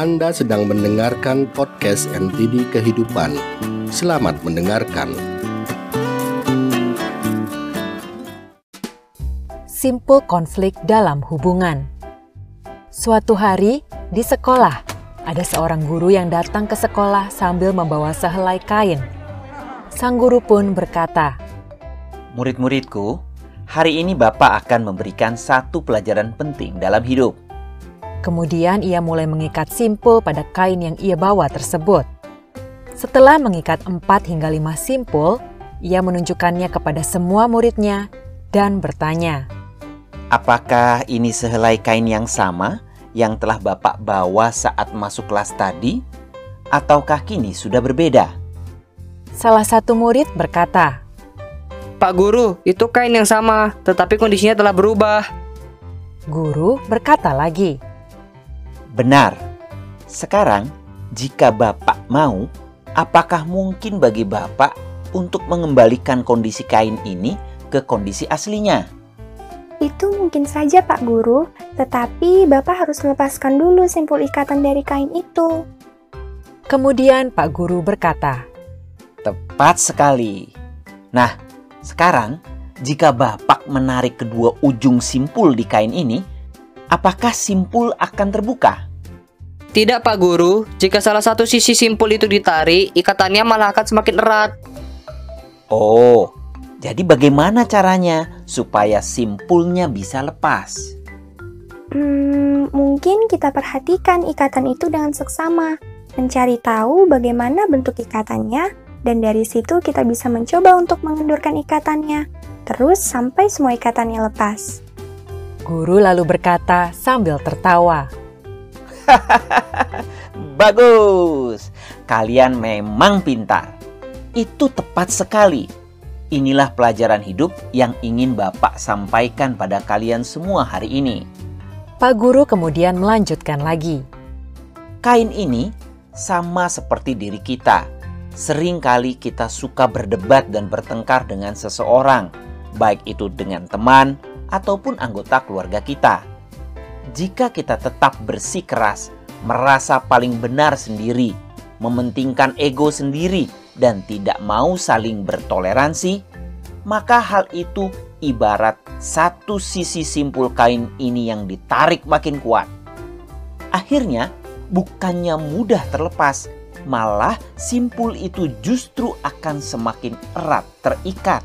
Anda sedang mendengarkan podcast NTD Kehidupan. Selamat mendengarkan. Simpul konflik dalam hubungan. Suatu hari di sekolah, ada seorang guru yang datang ke sekolah sambil membawa sehelai kain. Sang guru pun berkata, Murid-muridku, hari ini Bapak akan memberikan satu pelajaran penting dalam hidup. Kemudian ia mulai mengikat simpul pada kain yang ia bawa tersebut. Setelah mengikat 4 hingga 5 simpul, ia menunjukkannya kepada semua muridnya dan bertanya, Apakah ini sehelai kain yang sama yang telah Bapak bawa saat masuk kelas tadi? Ataukah kini sudah berbeda? Salah satu murid berkata, Pak Guru, itu kain yang sama, tetapi kondisinya telah berubah. Guru berkata lagi, Benar. Sekarang, jika Bapak mau, apakah mungkin bagi Bapak untuk mengembalikan kondisi kain ini ke kondisi aslinya? Itu mungkin saja Pak Guru, tetapi Bapak harus melepaskan dulu simpul ikatan dari kain itu. Kemudian Pak Guru berkata, Tepat sekali. Nah, sekarang jika Bapak menarik kedua ujung simpul di kain ini, apakah simpul akan terbuka? Tidak Pak Guru, jika salah satu sisi simpul itu ditarik, ikatannya malah akan semakin erat. Oh, jadi bagaimana caranya supaya simpulnya bisa lepas? Hmm, mungkin kita perhatikan ikatan itu dengan seksama, mencari tahu bagaimana bentuk ikatannya, dan dari situ kita bisa mencoba untuk mengendurkan ikatannya, terus sampai semua ikatannya lepas. Guru lalu berkata sambil tertawa, Bagus, kalian memang pintar. Itu tepat sekali. Inilah pelajaran hidup yang ingin Bapak sampaikan pada kalian semua hari ini. Pak Guru kemudian melanjutkan lagi. Kain ini sama seperti diri kita. Seringkali kita suka berdebat dan bertengkar dengan seseorang, baik itu dengan teman ataupun anggota keluarga kita. Jika kita tetap bersikeras, merasa paling benar sendiri, mementingkan ego sendiri, dan tidak mau saling bertoleransi, maka hal itu ibarat satu sisi simpul kain ini yang ditarik makin kuat. Akhirnya, bukannya mudah terlepas, malah simpul itu justru akan semakin erat terikat.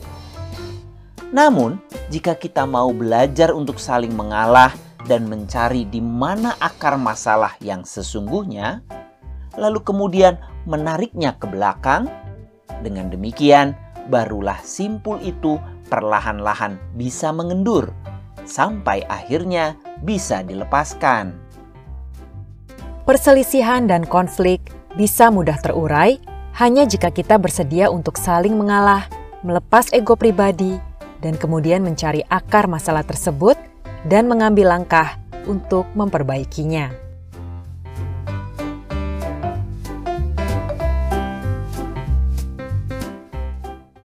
Namun, jika kita mau belajar untuk saling mengalah dan mencari di mana akar masalah yang sesungguhnya, lalu kemudian menariknya ke belakang, dengan demikian barulah simpul itu perlahan-lahan bisa mengendur sampai akhirnya bisa dilepaskan. Perselisihan dan konflik bisa mudah terurai hanya jika kita bersedia untuk saling mengalah, melepas ego pribadi, dan kemudian mencari akar masalah tersebut dan mengambil langkah untuk memperbaikinya.